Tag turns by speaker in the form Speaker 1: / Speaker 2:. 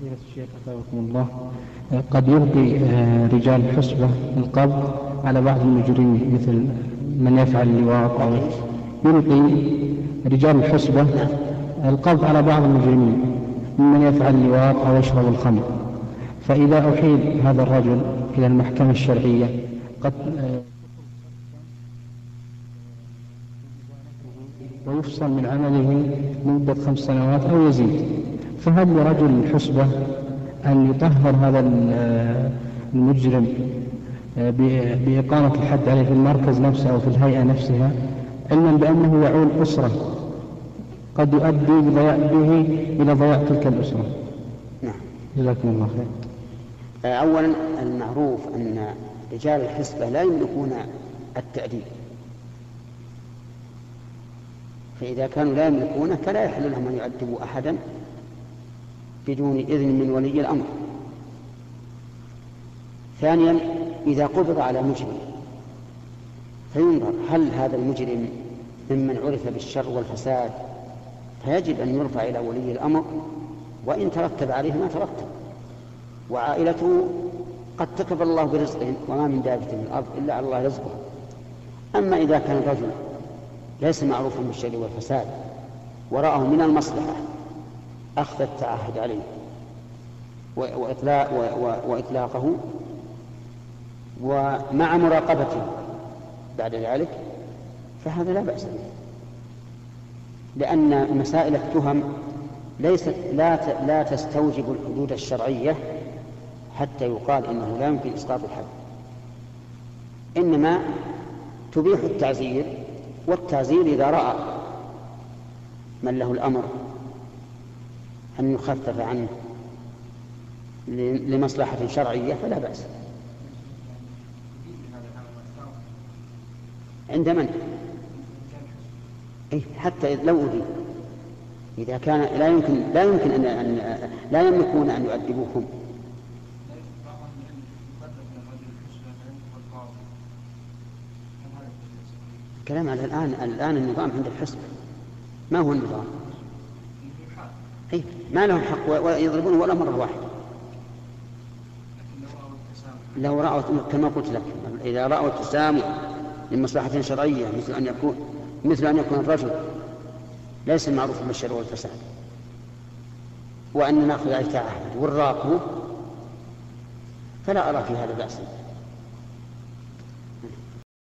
Speaker 1: فضيلة الشيخ أثابكم الله. قد يلقي آه، رجال الحسبة القبض على بعض المجرمين مثل من يفعل اللواط أو يلقي رجال الحسبة القبض على بعض المجرمين ممن يفعل اللواط أو يشرب الخمر. فإذا أحيل هذا الرجل إلى المحكمة الشرعية قد آه، ويفصل من عمله لمدة خمس سنوات أو يزيد. فهل لرجل الحسبة أن يطهر هذا المجرم آه، بإقامة الحد عليه في المركز نفسه أو في الهيئة نفسها علما بأنه يعول أسرة قد يؤدي به إلى ضياع تلك الأسرة؟
Speaker 2: نعم.
Speaker 1: جزاكم الله خير.
Speaker 2: آه، أولا المعروف أن رجال الحسبة لا يملكون التأديب. فإذا كانوا لا يملكونه فلا يحل لهم أن يؤدبوا أحدا. بدون إذن من ولي الأمر. ثانيا إذا قبض على مجرم فينظر هل هذا المجرم ممن عرف بالشر والفساد؟ فيجب أن يرفع إلى ولي الأمر وإن ترتب عليه ما ترتب. وعائلته قد كتب الله برزقهم وما من دابة من الأرض إلا على الله رزقها أما إذا كان الرجل ليس معروفا بالشر والفساد ورآه من المصلحة أخذ التعهد عليه. وإطلاق وإطلاقه. ومع مراقبته بعد ذلك فهذا لا بأس به. لأن مسائل التهم ليست لا لا تستوجب الحدود الشرعية حتى يقال إنه لا يمكن إسقاط الحد. إنما تبيح التعزير والتعزير إذا رأى من له الأمر أن يخفف عنه لمصلحة شرعية فلا بأس عند من؟ أي حتى لو أريد إذا كان لا يمكن لا يمكن أن, أن لا يملكون أن يؤدبوكم كلام على الآن الآن النظام عند الحسب ما هو النظام؟ أي ما لهم حق ويضربون ولا مرة واحدة لو رأوا كما قلت لك إذا رأوا التسامح من مصلحة شرعية مثل أن يكون مثل أن يكون الرجل ليس معروفا بالشر والفساد وأن نأخذ عليه تعهد والراقه فلا أرى في هذا بأسا